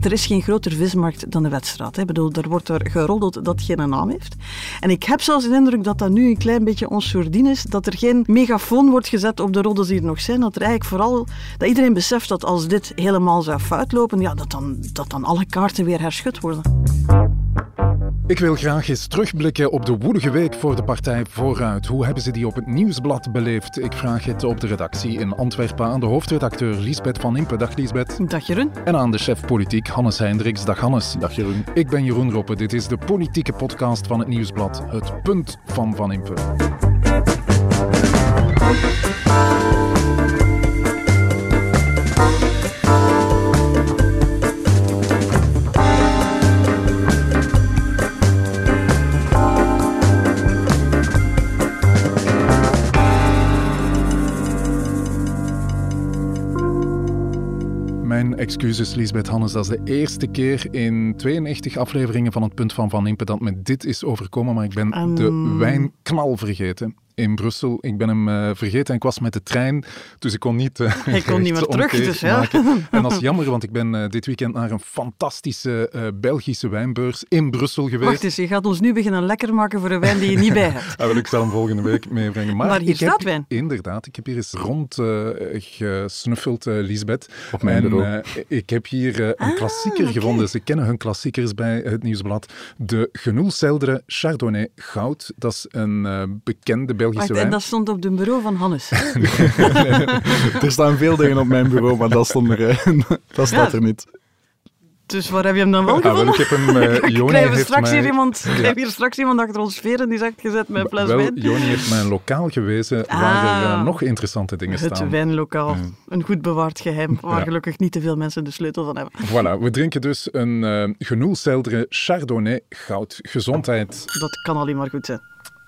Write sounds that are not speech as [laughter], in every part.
er is geen groter vismarkt dan de wedstrijd. Ik bedoel, er wordt er geroddeld dat geen naam heeft. En ik heb zelfs de indruk dat dat nu een klein beetje onsoordien is, dat er geen megafoon wordt gezet op de roddels die er nog zijn, dat er eigenlijk vooral, dat iedereen beseft dat als dit helemaal zou fout lopen, ja, dat, dan, dat dan alle kaarten weer herschud worden. Ik wil graag eens terugblikken op de woelige week voor de partij Vooruit. Hoe hebben ze die op het nieuwsblad beleefd? Ik vraag het op de redactie in Antwerpen aan de hoofdredacteur Liesbeth van Impe. Dag Liesbeth. Dag Jeroen. En aan de chef politiek Hannes Hendricks. Dag Hannes. Dag Jeroen. Ik ben Jeroen Roppe. Dit is de politieke podcast van het nieuwsblad. Het punt van Van Impe. Mijn excuses, Lisbeth Hannes. Dat is de eerste keer in 92 afleveringen van het Punt van Van Impe dat me dit is overkomen, maar ik ben Um. de wijnknal vergeten. In Brussel. Ik ben hem eh, vergeten en ik was met de trein, dus ik kon niet. eh, [laughs] Ik kon niet meer terug, dus ja. [laughs] En dat is jammer, want ik ben eh, dit weekend naar een fantastische eh, Belgische wijnbeurs in Brussel geweest. Wacht eens, je gaat ons nu beginnen lekker maken voor een wijn die je niet bij hebt. [laughs] Ah, wel, ik zal hem volgende week meebrengen. Maar, Maar hier ik heb- staat wijn. Inderdaad, ik heb hier eens rond eh, gesnuffeld, eh, Lisbeth. Op mijn en, eh, ik heb hier een Ah, klassieker gevonden. Ze kennen hun klassiekers bij het Nieuwsblad. De Genoelseldere Chardonnay Goud. Dat is een eh, bekende Belgische Wacht, en dat stond op de bureau van Hannes. [laughs] [laughs] er staan veel dingen op mijn bureau, maar dat, stond er, eh, [laughs] dat staat Ja. er niet. Dus waar heb je hem dan wel Ah, wel, gevonden? ik heb hem, eh, ik Joni krijg heeft straks mij- hier iemand, ik krijg hier straks iemand achter ons veren die zegt gezet met een fles Wel, wijn. Joni heeft mij een lokaal gewezen waar er eh, Ah. nog interessante dingen Het staan. wijnlokaal. Een goed bewaard geheim, waar Ja. gelukkig niet te veel mensen de sleutel van hebben. Voilà, we drinken dus een uh, genoelseldere Chardonnay Goud. Gezondheid. Dat kan alleen maar goed zijn.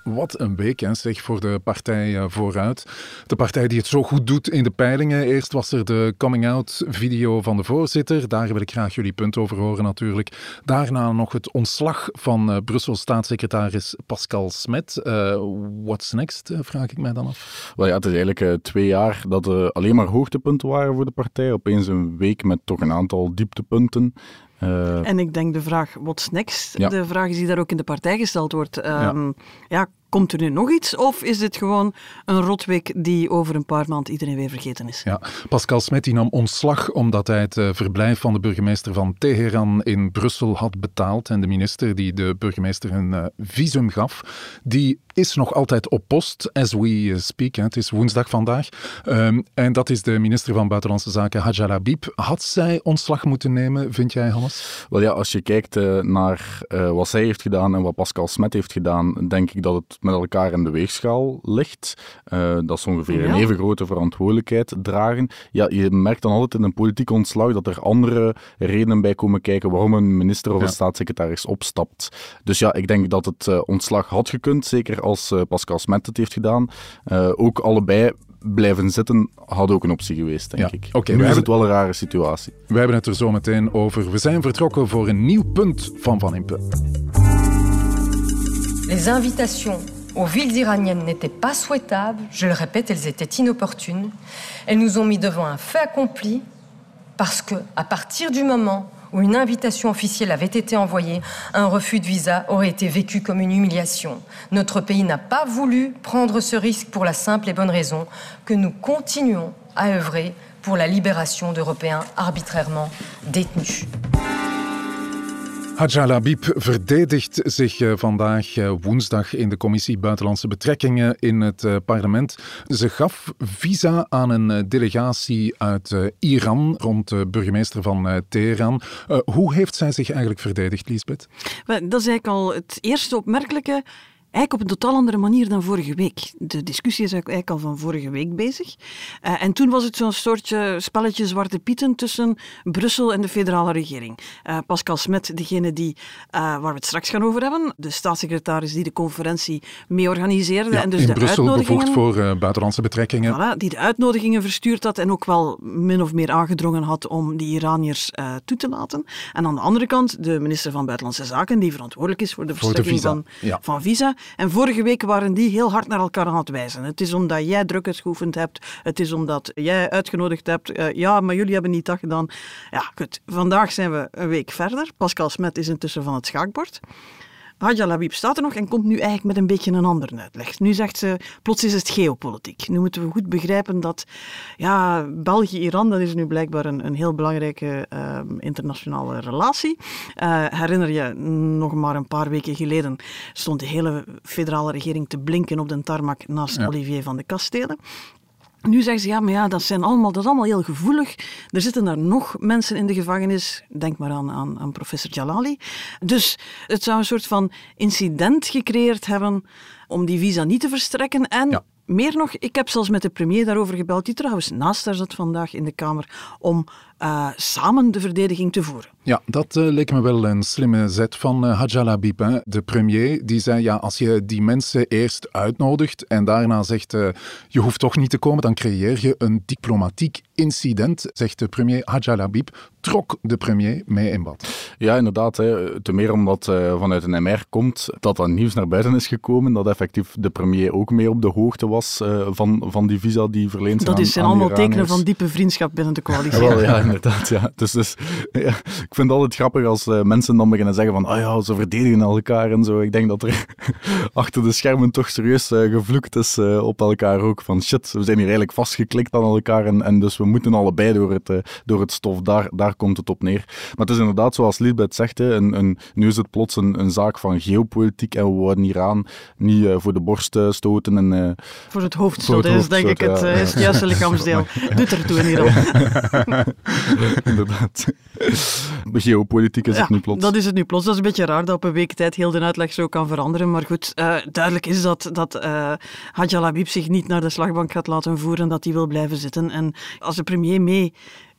Wat een week, hè, zeg, voor de partij eh, vooruit. De partij die het zo goed doet in de peilingen. Eerst was er de coming-out-video van de voorzitter. Daar wil ik graag jullie punt over horen, natuurlijk. Daarna nog het ontslag van eh Brussel staatssecretaris Pascal Smet. Eh, what's next, vraag ik mij dan af. Wel ja, het is eigenlijk twee jaar dat er alleen maar hoogtepunten waren voor de partij. Opeens een week met toch een aantal dieptepunten. Eh, En ik denk de vraag, what's next? Ja. De vraag is die daar ook in de partij gesteld wordt. Ehm, ja. Komt er nu nog iets? Of is dit gewoon een rotweek die over een paar maanden iedereen weer vergeten is? Ja, Pascal Smet die nam ontslag omdat hij het eh, verblijf van de burgemeester van Teheran in Brussel had betaald. En de minister die de burgemeester een eh, visum gaf, die is nog altijd op post, as we eh, speak. Hè. Het is woensdag vandaag. Ehm, en dat is de minister van Buitenlandse Zaken, Hajar Habib. Had zij ontslag moeten nemen, vind jij, Hannes? Wel ja, als je kijkt naar eh, wat zij heeft gedaan en wat Pascal Smet heeft gedaan, denk ik dat het met elkaar in de weegschaal ligt. Eh, dat ze ongeveer Ja. een even grote verantwoordelijkheid dragen. Ja, je merkt dan altijd in een politiek ontslag dat er andere redenen bij komen kijken waarom een minister of Ja. een staatssecretaris opstapt. Dus ja, ik denk dat het eh, ontslag had gekund, zeker als eh, Pascal Smet het heeft gedaan. Ook allebei blijven zitten had ook een optie geweest, denk Ja, ik. oké, nu is hebben- het wel een rare situatie. We hebben het er zo meteen over. We zijn vertrokken voor een nieuw punt van Van Impe. Les invitations aux villes iraniennes n'étaient pas souhaitables, je le répète, elles étaient inopportunes. Elles nous ont mis devant un fait accompli parce que, à partir du moment où une invitation officielle avait été envoyée, un refus de visa aurait été vécu comme une humiliation. Notre pays n'a pas voulu prendre ce risque pour la simple et bonne raison que nous continuons à œuvrer pour la libération d'Européens arbitrairement détenus. Hadja Labib verdedigt zich eh, vandaag eh, woensdag in de commissie Buitenlandse Betrekkingen in het eh, parlement. Ze gaf visa aan een delegatie uit Iran rond de burgemeester van eh, Teheran. Eh, hoe heeft zij zich eigenlijk verdedigd, Lisbeth? Dat is eigenlijk al het eerste opmerkelijke. Eigenlijk op een totaal andere manier dan vorige week. De discussie is eigenlijk al van vorige week bezig. Eh, en toen was het zo'n soortje spelletje Zwarte Pieten tussen Brussel en de federale regering. Eh, Pascal Smet, degene die, eh, waar we het straks gaan over hebben, de staatssecretaris die de conferentie mee organiseerde. en dus in de Brussel bevoegd voor buitenlandse betrekkingen. Voilà, die de uitnodigingen verstuurd had en ook wel min of meer aangedrongen had om die Iraniërs toe te laten. En aan de andere kant de minister van Buitenlandse Zaken, die verantwoordelijk is voor de Voor de verstrekking visa, van, ja. van visa, En vorige week waren die heel hard naar elkaar aan het wijzen. Het is omdat jij druk uitgeoefend hebt. Het is omdat jij uitgenodigd hebt. Uh, ja, maar jullie hebben niet dat gedaan. Ja, goed. Vandaag zijn we een week verder. Pascal Smet is intussen van het schaakbord. Hadja Labib staat er nog en komt nu eigenlijk met een beetje een andere uitleg. Nu zegt ze, plots is het geopolitiek. Nu moeten we goed begrijpen dat ja, België-Iran, dat is nu blijkbaar een, een heel belangrijke uh, internationale relatie. Uh, herinner je, nog maar een paar weken geleden stond de hele federale regering te blinken op de tarmac naast ja. Olivier van de Kastelen. Nu zeggen ze, ja, maar ja, dat, zijn allemaal, dat is allemaal heel gevoelig. Er zitten daar nog mensen in de gevangenis. Denk maar aan, aan, aan professor Jalali. Dus het zou een soort van incident gecreëerd hebben om die visa niet te verstrekken. En meer nog, ik heb zelfs met de premier daarover gebeld, die trouwens naast haar zat vandaag in de Kamer, om uh, samen de verdediging te voeren. Ja, dat uh, leek me wel een slimme zet van uh, Hadjala Bib. De premier die zei, ja, als je die mensen eerst uitnodigt en daarna zegt, je hoeft toch niet te komen, dan creëer je een diplomatiek incident, zegt de premier Hadjala Bib, trok de premier mee in bad. Ja, inderdaad. Hè. Ten meer omdat uh, vanuit een MR komt dat dat nieuws naar buiten is gekomen, dat effectief de premier ook mee op de hoogte was uh, van, van die visa die verleend Dat aan, is, zijn aan allemaal tekenen van diepe vriendschap binnen de [laughs] coalitie. Ja, wel, ja inderdaad. Ja. Dus, dus ja, ik vind het altijd grappig als uh, mensen dan beginnen zeggen van ah ja, ze verdedigen elkaar en zo. Ik denk dat er [laughs] achter de schermen toch serieus gevloekt is op elkaar ook. Van shit, we zijn hier eigenlijk vastgeklikt aan elkaar en, en dus we moeten allebei door het, door het stof. Daar, daar komt het op neer. Maar het is inderdaad, zoals Lisbeth zegt, hè, een, een, nu is het plots een, een, zaak van geopolitiek en we worden Iran niet voor de borst stoten. En, voor het hoofd stoten is denk ik het, ja. het juiste lichaamsdeel. [laughs] Doet er toe in Iran. [laughs] [laughs] inderdaad. Geopolitiek is ja, het nu plots. Dat is het nu plots. Dat is een beetje raar dat op een week tijd heel de uitleg zo kan veranderen. Maar goed, duidelijk is dat, dat Labib zich niet naar de slagbank gaat laten voeren, dat hij wil blijven zitten. En als de premier mee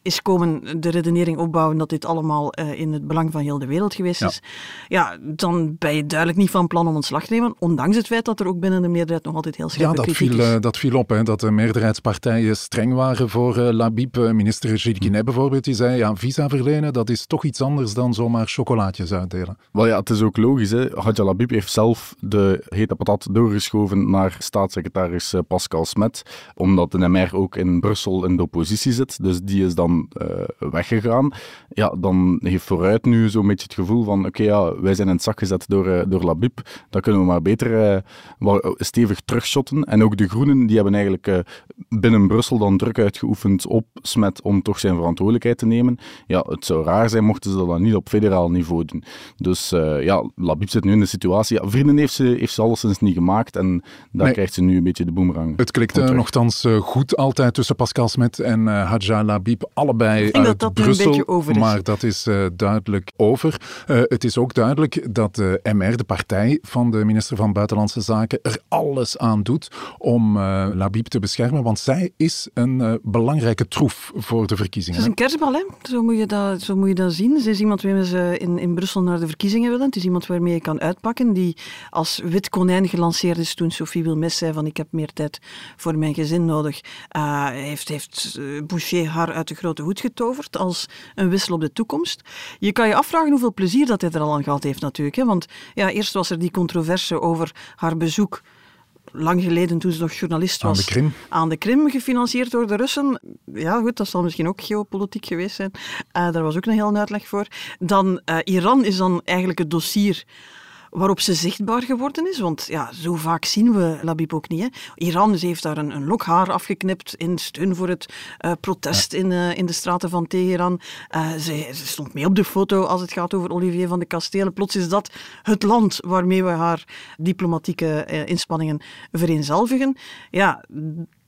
is komen de redenering opbouwen dat dit allemaal uh, in het belang van heel de wereld geweest Ja. is, ja, dan ben je duidelijk niet van plan om ontslag te nemen, ondanks het feit dat er ook binnen de meerderheid nog altijd heel Ja, scherpe dat kritiek viel, is. eh, dat viel op, hè, dat de meerderheidspartijen streng waren voor eh, Labib. Eh, Minister Gilles Guinet bijvoorbeeld, die zei, ja, visa verlenen, dat is toch iets anders dan zomaar chocolaatjes uitdelen. Wel ja, het is ook logisch. Hè. Hadja Labib heeft zelf de hete patat doorgeschoven naar staatssecretaris eh, Pascal Smet, omdat de MR ook in Brussel in de oppositie zit. Dus die is dan uh, weggegaan. Ja, dan heeft vooruit nu zo'n beetje het gevoel van oké, okay, ja, wij zijn in het zak gezet door, uh, door Labib. Dat kunnen we maar beter uh, stevig terugshotten. En ook de Groenen, die hebben eigenlijk binnen Brussel dan druk uitgeoefend op Smet om toch zijn verantwoordelijkheid te nemen. Ja, het zou raar zijn mochten ze dat dan niet op federaal niveau doen. Dus ja, Labib zit nu in de situatie. Ja, vrienden heeft ze, heeft ze alleszins niet gemaakt en daar Nee. krijgt ze nu een beetje de boemerang. Het terug. nogthans eh, goed altijd tussen Pascal Smet en eh, Hadja Labib, allebei Ik denk uit dat dat nu een Brussel, beetje over is. maar dat is eh, duidelijk over. Eh, het is ook duidelijk dat de MR, de partij van de minister van Buitenlandse Zaken, er alles aan doet om eh, Labib te beschermen, want zij is een belangrijke troef voor de verkiezingen. Het is een kerstbal, hè? Zo, moet je dat, zo moet je dat zien. Ze is iemand waarmee ze in, in Brussel naar de verkiezingen willen. Het is iemand waarmee je kan uitpakken, die als wit konijn gelanceerd is toen Sophie Wilmes zei van ik heb meer tijd voor mijn gezin nodig. Uh, heeft heeft uh, Boucher haar uit de grote hoed getoverd als een wissel op de toekomst. Je kan je afvragen hoeveel plezier dat hij er al aan gehad heeft natuurlijk. Hè? Want ja, eerst was er die controverse over haar bezoek lang geleden, toen ze nog journalist was, Aan de Krim. aan de Krim, gefinancierd door de Russen. Ja, goed, dat zal misschien ook geopolitiek geweest zijn. Uh, daar was ook een heel uitleg voor. Dan, uh, Iran is dan eigenlijk het dossier waarop ze zichtbaar geworden is. Want ja, zo vaak zien we Labib ook niet. Hè. Iran heeft daar een, een lok haar afgeknipt in steun voor het uh, protest ja. in, uh, in de straten van Teheran. Uh, ze, ze, stond mee op de foto als het gaat over Olivier van de Kastelen. Plots is dat het land waarmee we haar diplomatieke inspanningen vereenzelvigen. Ja,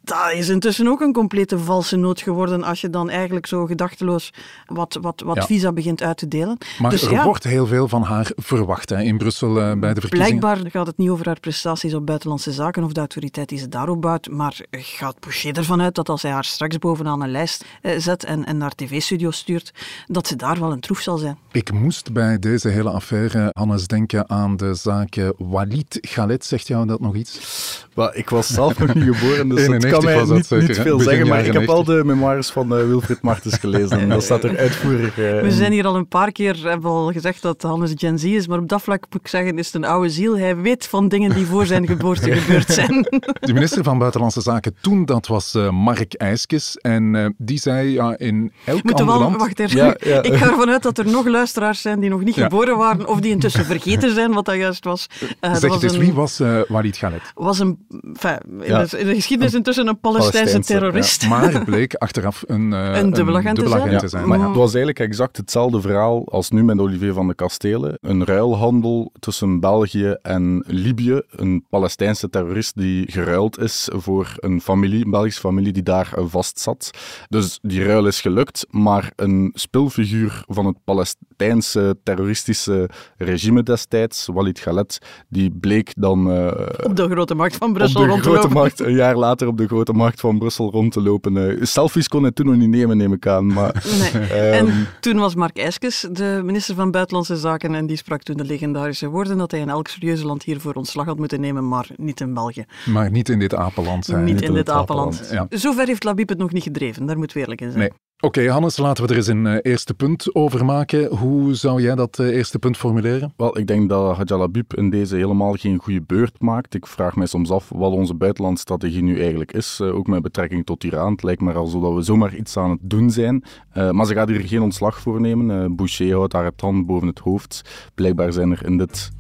dat is intussen ook een complete valse noot geworden als je dan eigenlijk zo gedachteloos wat, wat, wat Ja. visa begint uit te delen. Maar dus er ja, wordt heel veel van haar verwacht hè, in Brussel eh, bij de verkiezingen. blijkbaar gaat het niet over haar prestaties op buitenlandse zaken of de autoriteit die ze daarop bouwt, maar gaat Boucher ervan uit dat als hij haar straks bovenaan een lijst eh, zet en, en naar tv-studio stuurt, dat ze daar wel een troef zal zijn. Ik moest bij deze hele affaire, Hannes, denken aan de zaak eh, Walid Galet. Zegt jou dat nog iets? Wel, ik was zelf nog niet geboren, dus [laughs] het 91. Kan mij niet, zeker, niet hè? veel zeggen, maar ik heb al de memoires van eh, Wilfried Martens gelezen. En dat staat er uitvoerig uh, We zijn hier al een paar keer hebben al gezegd dat Hannes Gen Z is, maar op dat vlak moet ik zeggen, is het een oude ziel. Hij weet van dingen die voor zijn geboorte gebeurd zijn. [laughs] De minister van Buitenlandse Zaken toen, dat was uh, Mark IJskes. En uh, die zei, ja, in elk Moeten ander wel, land... Wacht even. Ja, ja. Ik ga ervan uit dat er nog luisteraars zijn die nog niet Ja. geboren waren, of die intussen vergeten zijn wat dat juist was. Uh, dat Zeg was het eens, een- wie was uh, Walid Khaled? was een, enfin, in, Ja. de, in de geschiedenis intussen een Palestijnse Palestijnse, ja. terrorist. [laughs] Maar bleek achteraf een, uh, Een dubbelagent te zijn. te maar Ja. het was eigenlijk exact hetzelfde verhaal als nu met Olivier van de Kastelen. Een ruilhandel tussen België en Libië. Een Palestijnse terrorist die geruild is voor een familie, een Belgische familie die daar vast zat. Dus die ruil is gelukt, maar een spilfiguur van het Palestijnse terroristische regime destijds, Walid Khaled, die bleek dan eh, Op de grote markt van op Brussel de rond te grote lopen. markt, een jaar later op de grote markt van Brussel rond te lopen. Eh, selfies kon hij toen nog niet nemen, neem ik aan. Maar, Nee. ehm, En toen was Mark Eskes de minister van Buitenlandse Zaken en die sprak toen de legendarische woorden dat hij in elk serieuze land hiervoor ontslag had moeten nemen, maar niet in België. Maar niet in dit apenland niet niet in in dit het apenland. apenland, ja. Zover heeft Labib het nog niet gedreven, daar moeten we eerlijk in zijn. Nee. Oké, Hannes, laten we er eens een eh, eerste punt over maken. Hoe zou jij dat eh, eerste punt formuleren? Wel, ik denk dat Hadjal Habib in deze helemaal geen goede beurt maakt. Ik vraag mij soms af wat onze buitenlandstrategie nu eigenlijk is, eh, ook met betrekking tot Iran. Het lijkt me alsof we zomaar iets aan het doen zijn. Maar ze gaat hier geen ontslag voor nemen. Boucher houdt haar het hand boven het hoofd. Blijkbaar zijn er in dit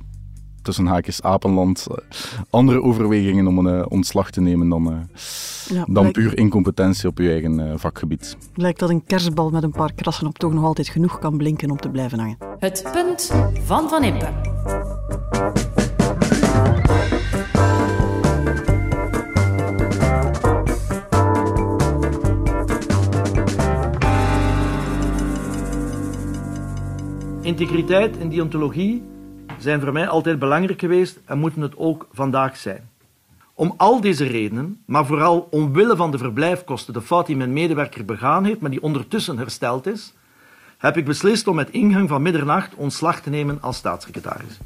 tussen haakjes apenland eh, andere overwegingen om een eh, ontslag te nemen dan, eh, Ja, dan puur incompetentie op je eigen vakgebied. blijkt dat een kerstbal met een paar krassen op toch nog altijd genoeg kan blinken om te blijven hangen. Het punt van Van Impe. Integriteit en deontologie zijn voor mij altijd belangrijk geweest en moeten het ook vandaag zijn. Om al deze redenen, maar vooral omwille van de verblijfkosten, de fout die mijn medewerker begaan heeft, maar die ondertussen hersteld is, heb ik beslist om met ingang van middernacht ontslag te nemen als staatssecretaris.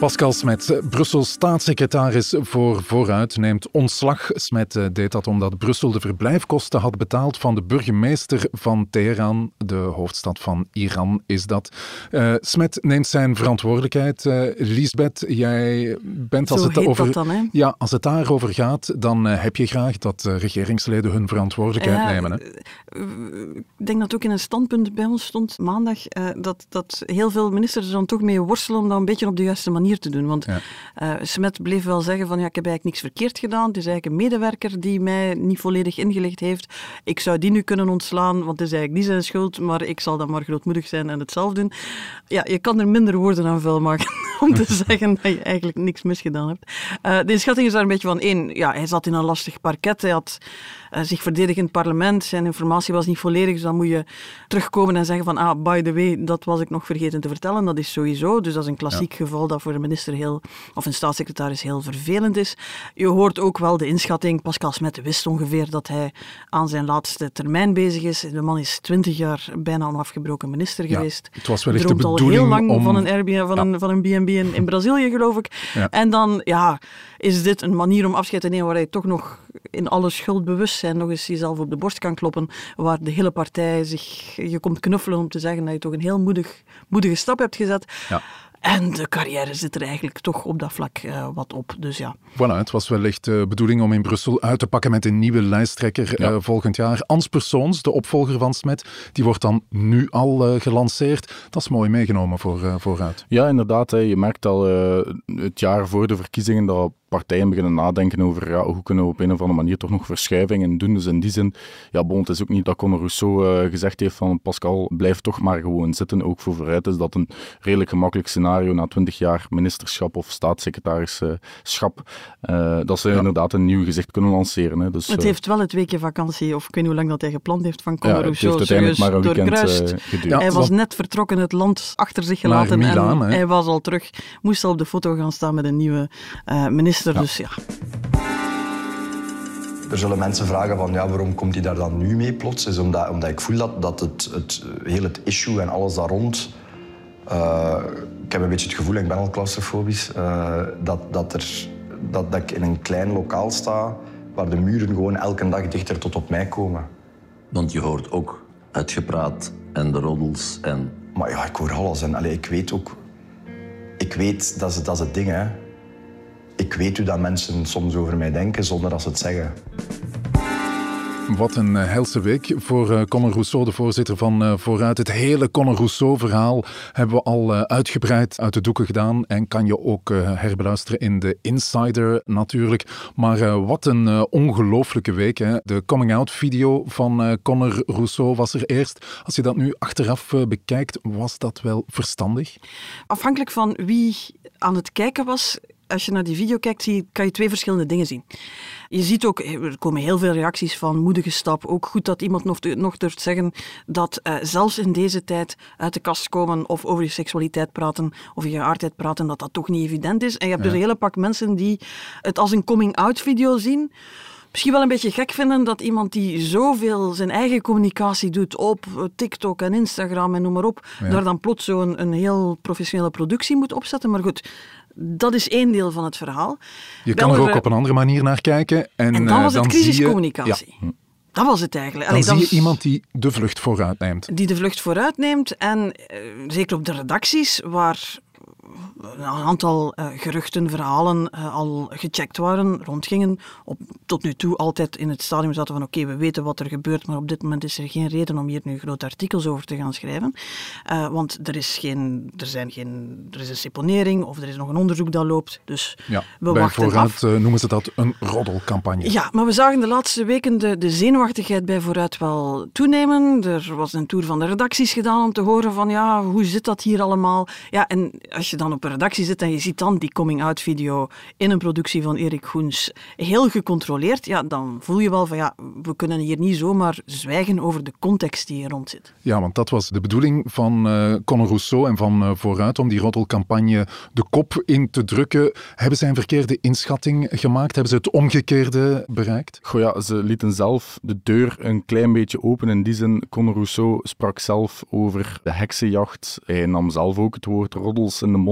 Pascal Smet, Brussel staatssecretaris voor Vooruit, neemt ontslag. Smet eh, deed dat omdat Brussel de verblijfkosten had betaald van de burgemeester van Teheran, de hoofdstad van Iran is dat. Eh, Smet neemt zijn verantwoordelijkheid. Eh, Lisbeth, jij bent als Zo het heet over... dat dan, hè? Ja, als het daarover gaat, dan heb je graag dat regeringsleden hun verantwoordelijkheid nemen. Hè? Ik denk dat ook in een standpunt bij ons stond maandag dat, dat heel veel ministers er dan toch mee worstelen om dat een beetje op de juiste manier te doen. Want Ja. eh, Smet bleef wel zeggen van ja, ik heb eigenlijk niks verkeerd gedaan. Het is eigenlijk een medewerker die mij niet volledig ingelicht heeft. Ik zou die nu kunnen ontslaan, want het is eigenlijk niet zijn schuld, maar ik zal dan maar grootmoedig zijn en het zelf doen. Ja, je kan er minder woorden aan vuil maken [laughs] om te [laughs] zeggen dat je eigenlijk niks misgedaan hebt. Eh, de inschatting is daar een beetje van één. Ja, hij zat in een lastig parket. Hij had eh, zich verdedigd in het parlement. Zijn informatie was niet volledig, dus dan moet je terugkomen en zeggen van ah, by the way, dat was ik nog vergeten te vertellen. Dat is sowieso. Dus dat is een klassiek geval dat voor een minister heel, of een staatssecretaris heel vervelend is. Je hoort ook wel de inschatting. Pascal Smet wist ongeveer dat hij aan zijn laatste termijn bezig is. De man is twintig jaar bijna onafgebroken minister Ja, geweest. het was wellicht de Droomt al bedoeling heel lang om- van een Airbnb, van, Ja. een, van een B&B in, in Brazilië, geloof ik. Ja. En dan, ja, is dit een manier om afscheid te nemen waar hij toch nog in alle schuldbewustzijn nog eens jezelf op de borst kan kloppen, waar de hele partij zich je komt knuffelen om te zeggen dat je toch een heel moedig, moedige stap hebt gezet. Ja. En de carrière zit er eigenlijk toch op dat vlak eh, wat op. Dus ja, Voilà, het was wellicht de bedoeling om in Brussel uit te pakken met een nieuwe lijsttrekker Ja. eh, volgend jaar. Ans Persoons, de opvolger van Smet, die wordt dan nu al eh, gelanceerd. Dat is mooi meegenomen voor, eh, vooruit. Ja, inderdaad. Hè. Je merkt al eh, het jaar voor de verkiezingen dat partijen beginnen nadenken over ja, hoe kunnen we op een of andere manier toch nog verschuivingen doen. Dus in die zin, ja, bon, het is ook niet dat Conor Rousseau eh, gezegd heeft van Pascal, blijf toch maar gewoon zitten. Ook voor vooruit is dat een redelijk gemakkelijk scenario na twintig jaar ministerschap of staatssecretarisschap. eh, dat ze inderdaad een nieuw gezicht kunnen lanceren. Hè. Dus, het eh, heeft wel het weekje vakantie, of ik weet niet hoe lang dat hij gepland heeft van ja, Conor het Rousseau, heeft uiteindelijk serieus maar een weekend doorkruist. geduurd. Ja, hij was net vertrokken, het land achter zich gelaten Milaan, en hè? hij was al terug. Moest al op de foto gaan staan met een nieuwe Dus ja, Er zullen mensen vragen van ja, waarom komt hij daar dan nu mee plots? Is omdat, omdat ik voel dat, dat het, het, heel het issue en alles daar rond... eh, ik heb een beetje het gevoel, en ik ben al claustrofobisch, eh, dat, dat, er, dat, dat ik in een klein lokaal sta waar de muren gewoon elke dag dichter tot op mij komen. Want je hoort ook het gepraat en de roddels en... Maar ja, ik hoor alles. En allee, ik weet ook... Ik weet, dat is, dat is het ding, hè. Ik weet hoe dat mensen soms over mij denken zonder dat ze het zeggen. Wat een uh, helse week voor uh, Conor Rousseau, de voorzitter van uh, Vooruit. Het hele Conor Rousseau-verhaal hebben we al uitgebreid uit de doeken gedaan en kan je ook herbeluisteren in de Insider natuurlijk. Maar wat een ongelooflijke week. Hè? De coming-out-video van Conor Rousseau was er eerst. Als je dat nu achteraf bekijkt, was dat wel verstandig? Afhankelijk van wie aan het kijken was, als je naar die video kijkt, zie kan je twee verschillende dingen zien. Je ziet ook, er komen heel veel reacties van moedige stap. Ook goed dat iemand nog, nog durft zeggen dat uh, zelfs in deze tijd uit de kast komen of over je seksualiteit praten of je geaardheid praten, dat dat toch niet evident is. En je hebt ja. dus een hele pak mensen die het als een coming-out video zien misschien wel een beetje gek vinden dat iemand die zoveel zijn eigen communicatie doet op TikTok en Instagram en noem maar op, ja. daar dan plots zo'n een, een heel professionele productie moet opzetten. Maar goed, dat is één deel van het verhaal. Je kan er ook op een andere manier naar kijken. En, en dan was het crisiscommunicatie. Ja. Dat was het eigenlijk. Dan zie je iemand die de vlucht vooruit neemt. Die de vlucht vooruit neemt. En uh, zeker op de redacties, waar een aantal uh, geruchten, verhalen uh, al gecheckt waren, rondgingen. Op, tot nu toe altijd in het stadium zaten van oké, okay, we weten wat er gebeurt, maar op dit moment is er geen reden om hier nu grote artikels over te gaan schrijven. Uh, want er is, geen, er, zijn geen, er is een seponering of er is nog een onderzoek dat loopt. Dus ja, we bij wachten vooruit af. noemen ze dat een roddelcampagne. Ja, maar we zagen de laatste weken de, de zenuwachtigheid bij vooruit wel toenemen. Er was een tour van de redacties gedaan om te horen van ja, hoe zit dat hier allemaal? Ja, en als je dan op een redactie zit en je ziet dan die coming-out video in een productie van Erik Goens heel gecontroleerd, ja, dan voel je wel van ja, we kunnen hier niet zomaar zwijgen over de context die hier rond zit. Ja, want dat was de bedoeling van uh, Conor Rousseau en van uh, Vooruit om die roddelcampagne de kop in te drukken. Hebben zij een verkeerde inschatting gemaakt? Hebben ze het omgekeerde bereikt? Goh ja, ze lieten zelf de deur een klein beetje open. In die zin, Conor Rousseau sprak zelf over de heksenjacht. Hij nam zelf ook het woord roddels in de mond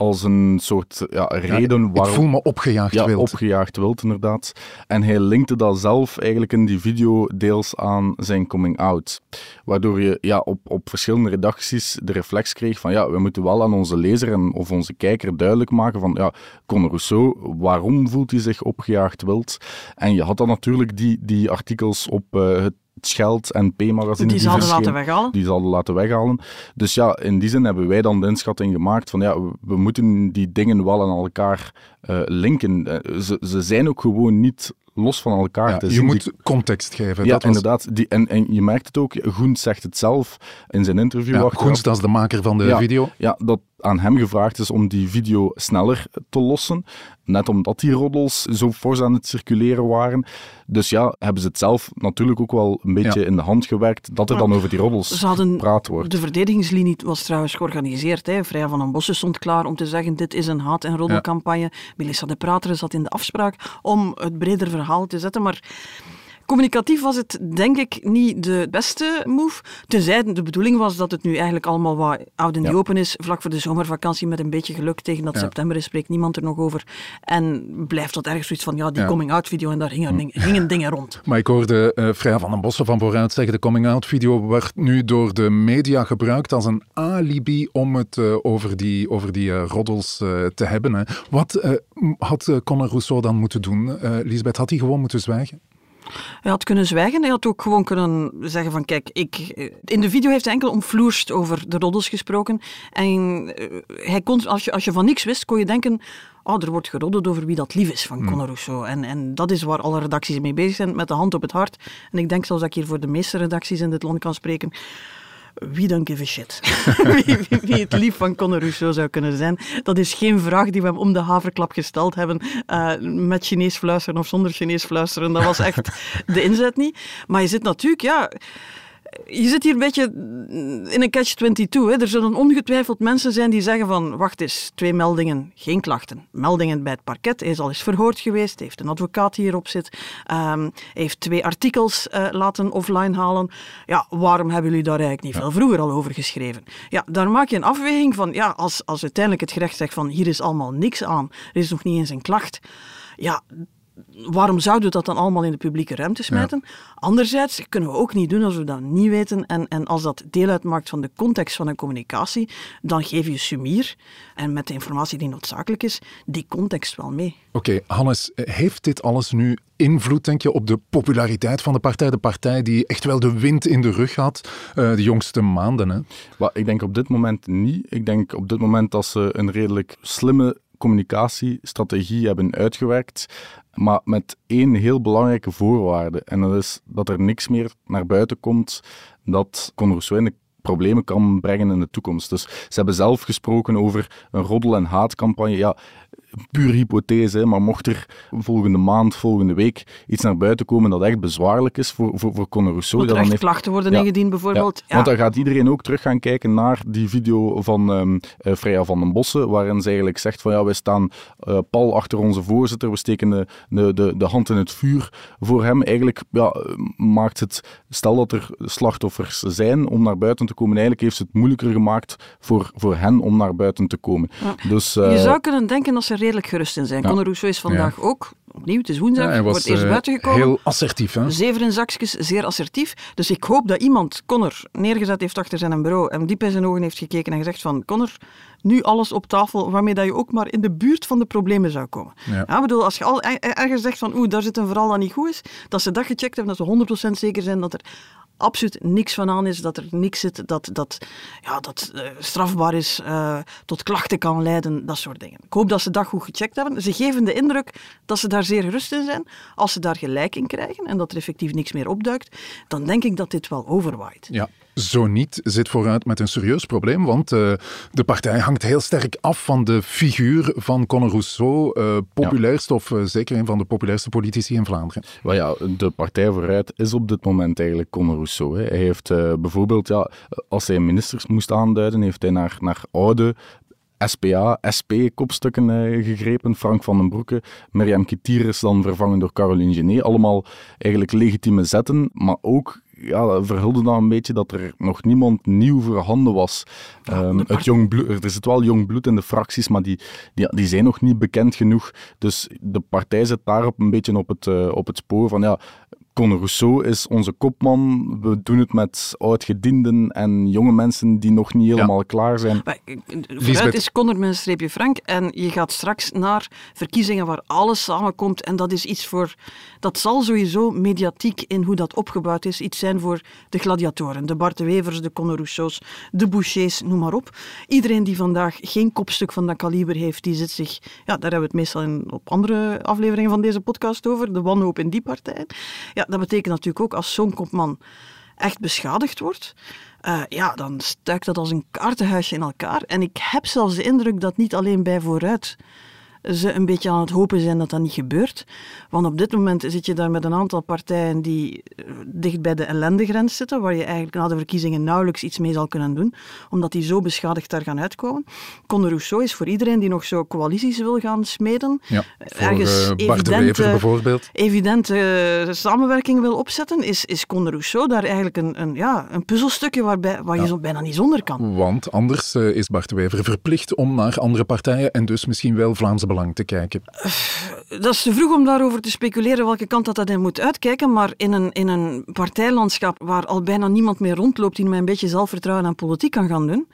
als een soort ja, reden ja, waarom... Ik voel me opgejaagd ja, wild. opgejaagd wild, inderdaad. En hij linkte dat zelf eigenlijk in die video deels aan zijn coming-out. Waardoor je ja, op, op verschillende redacties de reflex kreeg van ja, we moeten wel aan onze lezer en, of onze kijker duidelijk maken van ja, Conor Rousseau, waarom voelt hij zich opgejaagd wild? En je had dan natuurlijk die, die artikels op uh, het Scheld en P-magazine. Die, die zouden laten weghalen. Die zouden laten weghalen. Dus ja, in die zin hebben wij dan de inschatting gemaakt van ja, we, we moeten die dingen wel aan elkaar uh, linken. Uh, ze, ze zijn ook gewoon niet los van elkaar ja, te je zien. moet Die- context geven. ja, dat was, inderdaad. Die, en, en je merkt het ook, Goens zegt het zelf in zijn interview. Ja. Goens, dat is de maker van de Ja. video. Ja, dat aan hem gevraagd is om die video sneller te lossen. Net omdat die roddels zo fors aan het circuleren waren. Dus ja, hebben ze het zelf natuurlijk ook wel een beetje Ja. in de hand gewerkt dat er dan over die roddels gepraat wordt. De verdedigingslinie was trouwens georganiseerd. Hè. Freya van den Bossen stond klaar om te zeggen dit is een haat- en roddelcampagne. Melissa de Prater zat in de afspraak om het breder verhaal te zetten. Maar communicatief was het denk ik niet de beste move. Tenzij de bedoeling was dat het nu eigenlijk allemaal wat oud en Ja. die open is. Vlak voor de zomervakantie met een beetje geluk tegen dat Ja. september is, spreekt niemand er nog over. En blijft dat ergens zoiets van ja, die Ja. coming-out video en daar hingen, ding- hingen dingen rond. [laughs] Maar ik hoorde uh, Freya van den Bossen van vooruit zeggen, de coming-out video wordt nu door de media gebruikt als een alibi om het uh, over die, over die uh, roddels te hebben. Hè. Wat had Conor Rousseau dan moeten doen, Lisbeth? Had hij gewoon moeten zwijgen? Hij had kunnen zwijgen. Hij had ook gewoon kunnen zeggen van kijk, ik... In de video heeft hij enkel omvloerst over de roddels gesproken. En uh, hij kon, als je, als je van niks wist, kon je denken... Oh, er wordt geroddeld over wie dat lief is van Conor Rousseau. En, en dat is waar alle redacties mee bezig zijn, met de hand op het hart. En ik denk zelfs dat ik hier voor de meeste redacties in dit land kan spreken. Wie don't give a shit? [laughs] wie, het lief van Conor Rousseau zou kunnen zijn. Dat is geen vraag die we hem om de haverklap gesteld hebben. Uh, met Chinees fluisteren of zonder Chinees fluisteren. Dat was echt de inzet niet. Maar je zit natuurlijk, ja je zit hier een beetje in een catch-22. Er zullen ongetwijfeld mensen zijn die zeggen van wacht eens, twee meldingen, geen klachten. Meldingen bij het parket, hij is al eens verhoord geweest, heeft een advocaat die hierop zit, um, heeft twee artikels uh, laten offline halen. Ja, waarom hebben jullie daar eigenlijk niet veel vroeger al over geschreven? Ja, daar maak je een afweging van, ja, als, als uiteindelijk het gerecht zegt van hier is allemaal niks aan, er is nog niet eens een klacht. Ja, waarom zouden we dat dan allemaal in de publieke ruimte smijten? Anderzijds kunnen we ook niet doen als we dat niet weten. En, en als dat deel uitmaakt van de context van een communicatie, dan geef je sumier en met de informatie die noodzakelijk is, die context wel mee. Oké, Hannes, heeft dit alles nu invloed, denk je, op de populariteit van de partij? De partij die echt wel de wind in de rug had uh, de jongste maanden. Hè? Well, ik denk op dit moment niet. Ik denk op dit moment dat ze een redelijk slimme communicatiestrategie hebben uitgewerkt, maar met één heel belangrijke voorwaarde. En dat is dat er niks meer naar buiten komt dat Conor Rousseau in de problemen kan brengen in de toekomst. Dus ze hebben zelf gesproken over een roddel- en haatcampagne. Ja, puur hypothese, maar mocht er volgende maand, volgende week iets naar buiten komen dat echt bezwaarlijk is voor, voor, voor Conor Rousseau... Dat er echt heeft... klachten worden ingediend bijvoorbeeld. Ja, Want dan gaat iedereen ook terug gaan kijken naar die video van um, Freya van den Bossen, waarin ze eigenlijk zegt van ja, wij staan uh, pal achter onze voorzitter, we steken de, de, de, de, hand in het vuur voor hem. Eigenlijk ja, maakt het, stel dat er slachtoffers zijn om naar buiten te komen, eigenlijk heeft ze het moeilijker gemaakt voor, voor hen om naar buiten te komen. Dus, uh, Je zou kunnen denken dat ze redelijk gerust in zijn. Ja. Conor Rousseau is vandaag ook, opnieuw, het is woensdag, ja, wordt eerst uh, buiten gekomen. Heel assertief, hè? Zeven in zakjes, zeer assertief. Dus ik hoop dat iemand Conor neergezet heeft achter zijn bureau en diep in zijn ogen heeft gekeken en gezegd van, Conor, nu alles op tafel waarmee dat je ook maar in de buurt van de problemen zou komen. Ja. ja bedoel, als je al ergens zegt van, oeh, daar zit een verhaal dat niet goed is, dat ze dat gecheckt hebben, dat ze 100% zeker zijn dat er absoluut niks van aan is, dat er niks zit dat, dat, ja, dat uh, strafbaar is, uh, tot klachten kan leiden, dat soort dingen. Ik hoop dat ze dat goed gecheckt hebben. Ze geven de indruk dat ze daar zeer gerust in zijn. Als ze daar gelijk in krijgen en dat er effectief niks meer opduikt, dan denk ik dat dit wel overwaait. Ja, zo niet zit vooruit met een serieus probleem, want uh, de partij hangt heel sterk af van de figuur van Conor Rousseau, uh, populairst ja. of uh, zeker een van de populairste politici in Vlaanderen. Ja, de partij vooruit is op dit moment eigenlijk Conor Rousseau. Hè. Hij heeft bijvoorbeeld, ja, als hij ministers moest aanduiden, heeft hij naar, naar oude SPA, SP-kopstukken gegrepen. Frank van den Broeke, Mirjam Kitieres dan vervangen door Caroline Genet. Allemaal eigenlijk legitieme zetten, maar ook ja, verhulde dan een beetje dat er nog niemand nieuw voorhanden was. Um, het jong bloed, er zit wel jong bloed in de fracties, maar die, die, die zijn nog niet bekend genoeg. Dus de partij zit daarop een beetje op het, uh, op het spoor van ja, Conor Rousseau is onze kopman. We doen het met oudgedienden en jonge mensen die nog niet helemaal ja. klaar zijn. Maar, eh, vooruit is Conor met een streepje Frank en je gaat straks naar verkiezingen waar alles samenkomt en dat is iets voor... Dat zal sowieso mediatiek in hoe dat opgebouwd is iets zijn voor de gladiatoren. De Bart de Wevers, de Conor Rousseaus, de Bouchers, noem maar op. Iedereen die vandaag geen kopstuk van dat kaliber heeft, die zit zich... Ja, daar hebben we het meestal in, op andere afleveringen van deze podcast over. De wanhoop in die partij. Ja, dat betekent natuurlijk ook als zo'n kopman echt beschadigd wordt, uh, ja, dan stuikt dat als een kaartenhuisje in elkaar. En ik heb zelfs de indruk dat niet alleen bij vooruit ze een beetje aan het hopen zijn dat dat niet gebeurt. Want op dit moment zit je daar met een aantal partijen die eh, dicht bij de ellendegrens zitten, waar je eigenlijk na de verkiezingen nauwelijks iets mee zal kunnen doen, omdat die zo beschadigd daar gaan uitkomen. Conor Rousseau is voor iedereen die nog zo coalities wil gaan smeden, ja, voor, ergens uh, evidente, bijvoorbeeld. evidente samenwerking wil opzetten, is, is Conor Rousseau daar eigenlijk een, een, ja, een puzzelstukje waarbij, waar je zo bijna niet zonder kan. Want anders is Bart Wever verplicht om naar andere partijen en dus misschien wel Vlaamse belang te kijken? Dat is te vroeg om daarover te speculeren welke kant dat, dat in moet uitkijken. Maar in een, in een partijlandschap waar al bijna niemand meer rondloopt die met een beetje zelfvertrouwen aan politiek kan gaan doen,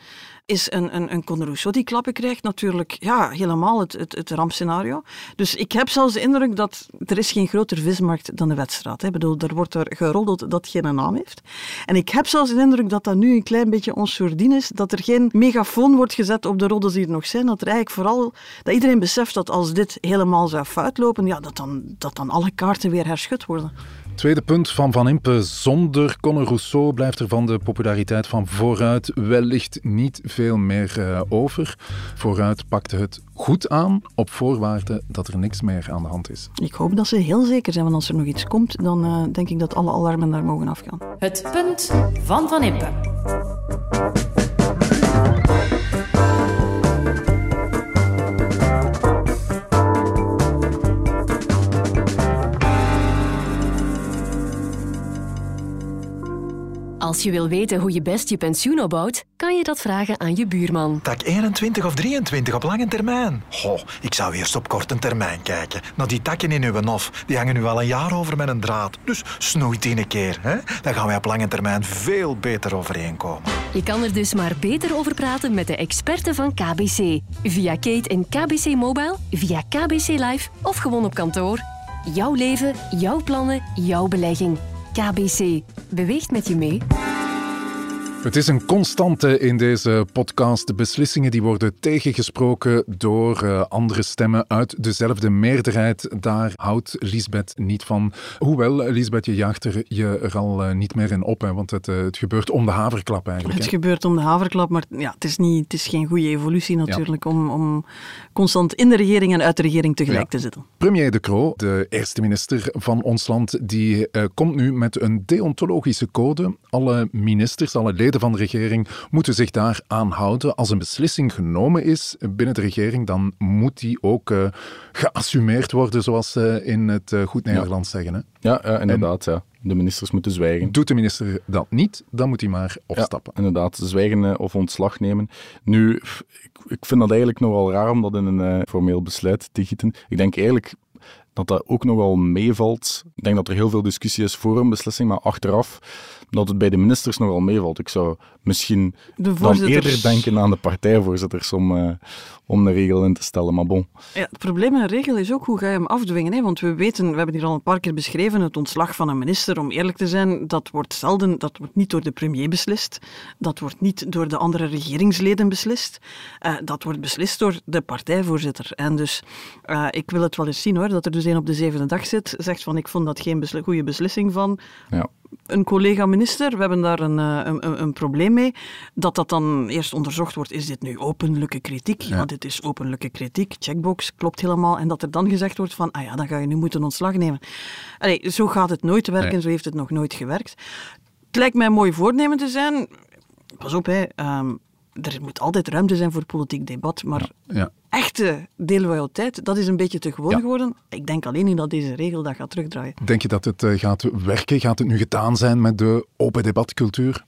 is een, een, een Conor Rousseau die klappen krijgt natuurlijk ja, helemaal het, het, het rampscenario. Dus ik heb zelfs de indruk dat er is geen groter vismarkt dan de wedstrijd. Ik bedoel, er wordt er geroddeld dat geen naam heeft. En ik heb zelfs de indruk dat dat nu een klein beetje onsoordien is, dat er geen megafoon wordt gezet op de roddels die er nog zijn, dat er eigenlijk vooral, dat iedereen beseft dat als dit helemaal zou foutlopen, ja, dat, dan, dat dan alle kaarten weer herschud worden. Tweede punt van Van Impe. Zonder Conor Rousseau blijft er van de populariteit van Vooruit wellicht niet veel meer uh, over. Vooruit pakte het goed aan, op voorwaarde dat er niks meer aan de hand is. Ik hoop dat ze heel zeker zijn, want als er nog iets komt, dan uh, denk ik dat alle alarmen daar mogen afgaan. Het punt van Van Impe. Als je wil weten hoe je best je pensioen opbouwt, kan je dat vragen aan je buurman. Tak 21 of 23 op lange termijn? Goh, ik zou eerst op korte termijn kijken. Naar die takken in uw nof, die hangen nu al een jaar over met een draad. Dus snoeit die een keer, hè? Dan gaan wij op lange termijn veel beter overeenkomen. Je kan er dus maar beter over praten met de experten van KBC. Via Kate en KBC Mobile, via KBC Live of gewoon op kantoor. Jouw leven, jouw plannen, jouw belegging. KBC. Beweegt met je mee. Het is een constante in deze podcast. De beslissingen die worden tegengesproken door uh, andere stemmen uit dezelfde meerderheid. Daar houdt Lisbeth niet van. Hoewel, Lisbeth, je jaagt er je er al uh, niet meer in op, hè, want het, het, gebeurt om de haverklap eigenlijk. Het hè? gebeurt om de haverklap, maar ja, het, is niet, het is geen goede evolutie natuurlijk ja. om, om constant in de regering en uit de regering tegelijk ja. te zitten. Premier De Croo, de eerste minister van ons land, die komt nu met een deontologische code. Alle ministers, alle leden van de regering moeten zich daar aan houden. Als een beslissing genomen is binnen de regering, dan moet die ook uh, geassumeerd worden, zoals ze in het uh, goed Nederlands ja. zeggen. Hè? Ja, ja, inderdaad. En ja. De ministers moeten zwijgen. Doet de minister dat niet, dan moet hij maar opstappen. Ja, inderdaad, zwijgen of ontslag nemen. Nu, ik, ik, vind dat eigenlijk nogal raar om dat in een formeel besluit te gieten. Ik denk eigenlijk dat dat ook nogal meevalt. Ik denk dat er heel veel discussie is voor een beslissing, maar achteraf dat het bij de ministers nogal meevalt. Ik zou misschien dan eerder denken aan de partijvoorzitters om, uh, om de regel in te stellen, maar bon. Ja, het probleem met een regel is ook hoe ga je hem afdwingen. Hè? Want we weten, we hebben hier al een paar keer beschreven, het ontslag van een minister, om eerlijk te zijn, dat wordt zelden, dat wordt niet door de premier beslist, dat wordt niet door de andere regeringsleden beslist, uh, dat wordt beslist door de partijvoorzitter. En dus, uh, ik wil het wel eens zien hoor, dat er dus op de zevende dag zit, zegt van ik vond dat geen besli goede beslissing van ja. een collega-minister, we hebben daar een, een, een, probleem mee, dat dat dan eerst onderzocht wordt, is dit nu openlijke kritiek? Ja, ja dit is openlijke kritiek, checkbox, klopt helemaal, en dat er dan gezegd wordt van, ah ja, dan ga je nu moeten ontslag nemen. Allee, zo gaat het nooit werken, nee. zo heeft het nog nooit gewerkt. Het lijkt mij een mooi voornemen te zijn, pas op hè, um, er moet altijd ruimte zijn voor politiek debat, maar ja, ja. echte deelloyaliteit, dat is een beetje te gewoon ja. geworden. Ik denk alleen niet dat deze regel dat gaat terugdraaien. Denk je dat het uh, gaat werken? Gaat het nu gedaan zijn met de open debatcultuur?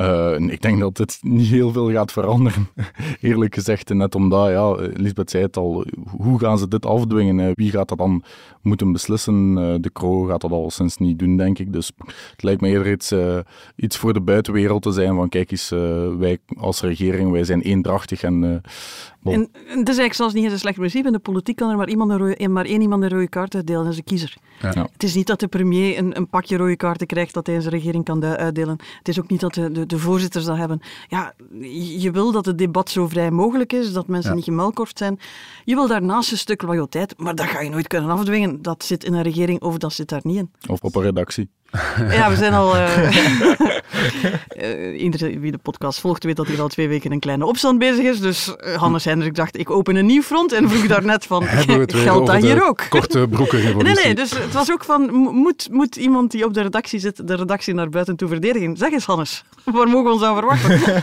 Uh, ik denk dat het niet heel veel gaat veranderen, [laughs] eerlijk gezegd. Net omdat, ja, Lisbeth zei het al, hoe gaan ze dit afdwingen? Wie gaat dat dan moeten beslissen? De Croo gaat dat al sinds niet doen, denk ik. Dus het lijkt me eerder iets, uh, iets voor de buitenwereld te zijn van kijk eens, uh, wij als regering, wij zijn eendrachtig en... Bon. En, en dat is eigenlijk zelfs niet eens een slecht principe. In de politiek kan er maar, iemand een rode, maar één iemand een rode kaart uitdelen, dat is de kiezer. Ja. Ja. Het is niet dat de premier een, een, pakje rode kaarten krijgt dat hij in zijn regering kan uitdelen. Het is ook niet dat de, de, de voorzitters dat hebben. Ja, je wil dat het debat zo vrij mogelijk is, dat mensen ja. niet gemelkorfd zijn. Je wil daarnaast een stuk loyaliteit, maar dat ga je nooit kunnen afdwingen. Dat zit in een regering of dat zit daar niet in. Of op een redactie. [laughs] Ja, we zijn al. [laughs] Uh, uh, iedereen wie de podcast volgt, weet dat hij al twee weken een kleine opstand bezig is. Dus uh, Hannes Hendrik dacht: ik open een nieuw front. En vroeg daarnet van: [laughs] geldt dat hier ook? Korte broeken. nee, nee, dus het was ook van: moet, moet iemand die op de redactie zit, de redactie naar buiten toe verdedigen? Zeg eens, Hannes, waar mogen we ons aan verwachten?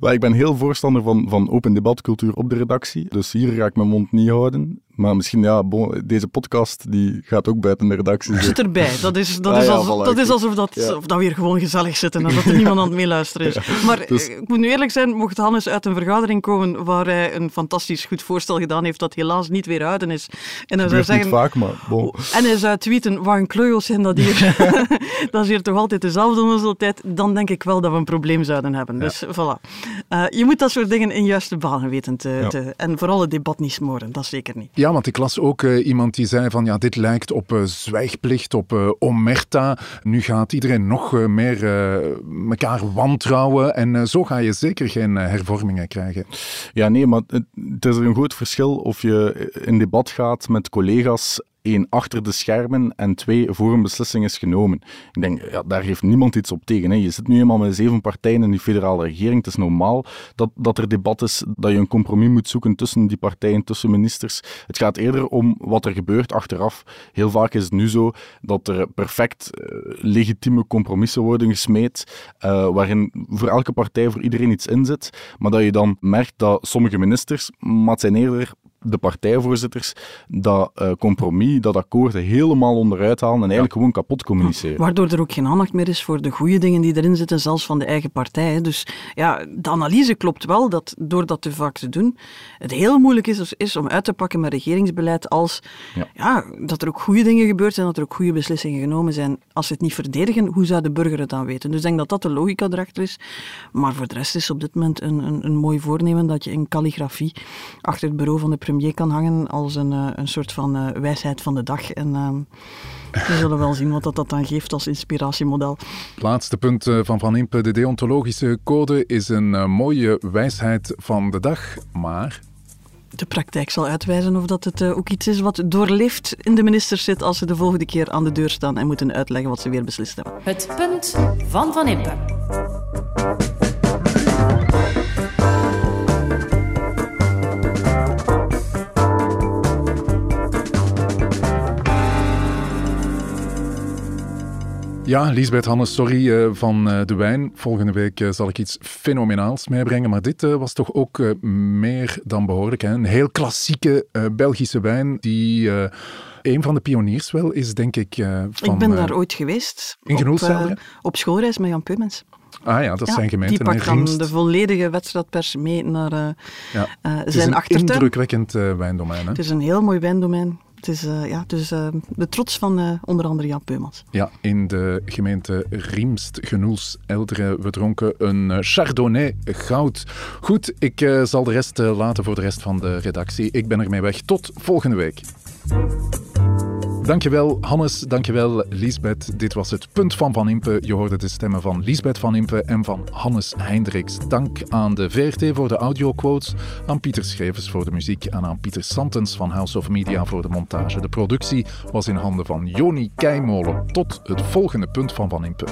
Ik ben heel voorstander van, van open debatcultuur op de redactie. Dus hier ga ik mijn mond niet houden. Maar misschien, ja, bon, deze podcast die gaat ook buiten de redactie. Zit erbij. Dat is, dat ah, is, alsof, ja, voilà, dat, is alsof dat, ja. of dat we hier gewoon gezellig zitten en dat er niemand aan het meeluisteren is. [laughs] Ja, maar dus... ik moet nu eerlijk zijn, mocht Hannes uit een vergadering komen waar hij een fantastisch goed voorstel gedaan heeft dat helaas niet weer uit is. En hij zou zeggen, vaak, maar bon. En hij zou tweeten, wat een kleujels zijn dat hier. [laughs] [laughs] dat is hier toch altijd dezelfde onnozelheid. Dan denk ik wel dat we een probleem zouden hebben. Dus voilà. Uh, je moet dat soort dingen in juiste banen weten te, te, en vooral het debat niet smoren, dat zeker niet. Ja, want ik las ook uh, iemand die zei van ja, dit lijkt op uh, zwijgplicht, op uh, omerta. Nu gaat iedereen nog meer elkaar wantrouwen en zo ga je zeker geen hervormingen krijgen. Ja, nee, maar het is een groot verschil of je in debat gaat met collega's één, achter de schermen en twee, voor een beslissing is genomen. Ik denk, ja, daar heeft niemand iets op tegen. Hè. Je zit nu eenmaal met zeven partijen in die federale regering. Het is normaal dat, dat er debat is, dat je een compromis moet zoeken tussen die partijen, tussen ministers. Het gaat eerder om wat er gebeurt achteraf. Heel vaak is het nu zo dat er perfect uh, legitieme compromissen worden gesmeed, uh, waarin voor elke partij, voor iedereen iets in zit, maar dat je dan merkt dat sommige ministers, maar het zijn eerder de partijvoorzitters dat uh, compromis, dat akkoord helemaal onderuit halen en eigenlijk gewoon kapot communiceren. Waardoor er ook geen aandacht meer is voor de goede dingen die erin zitten, zelfs van de eigen partij. Dus ja, de analyse klopt wel dat door dat te vaak te doen, het heel moeilijk is, is om uit te pakken met regeringsbeleid als ja. ja. dat er ook goede dingen gebeurd zijn, dat er ook goede beslissingen genomen zijn. Als ze het niet verdedigen, hoe zou de burger het dan weten? Dus ik denk dat dat de logica erachter is. Maar voor de rest is op dit moment een, een, een mooi voornemen dat je in calligrafie achter het bureau van de premier kan hangen als een, eh, een soort van uh, wijsheid van de dag. En uh, we zullen wel zien wat dat, dat dan geeft als inspiratiemodel. Laatste punt eh, van Van Impe. De deontologische code is een mooie wijsheid van de dag, maar de praktijk zal uitwijzen of dat het ook iets is wat doorleeft in de ministers zit als ze de volgende keer aan de deur staan en moeten uitleggen wat ze weer beslist hebben. Het punt van Van Impe. Ja, Lisbeth Hannes, sorry uh, van uh, de wijn. Volgende week uh, zal ik iets fenomenaals meebrengen. Maar dit was toch ook meer dan behoorlijk. Hè? Een heel klassieke Belgische wijn die een van de pioniers wel is, denk ik. van, ik ben daar ooit geweest. In Op, op schoolreis met Jan Peumens. Ah ja, dat zijn gemeenten. Die pakt dan de volledige wedstrijdpers mee naar ja. zijn achtertuin. Het is een indrukwekkend wijndomein. Hè? Het is een heel mooi wijndomein. Het is uh, ja, dus, de trots van uh, onder andere Jan Peumans. Ja, in de gemeente Riemst, Genoels, Elderen, we dronken een Chardonnay goud. Goed, ik zal de rest laten voor de rest van de redactie. Ik ben ermee weg. Tot volgende week. Dankjewel Hannes, dankjewel Liesbeth. Dit was het punt van Van Impe. Je hoorde de stemmen van Liesbeth Van Impe en van Hannes Hendricks. Dank aan de VRT voor de audioquotes, aan Pieter Schrevers voor de muziek en aan Pieter Santens van House of Media voor de montage. De productie was in handen van Joni Keimolen. Tot het volgende punt van Van Impe.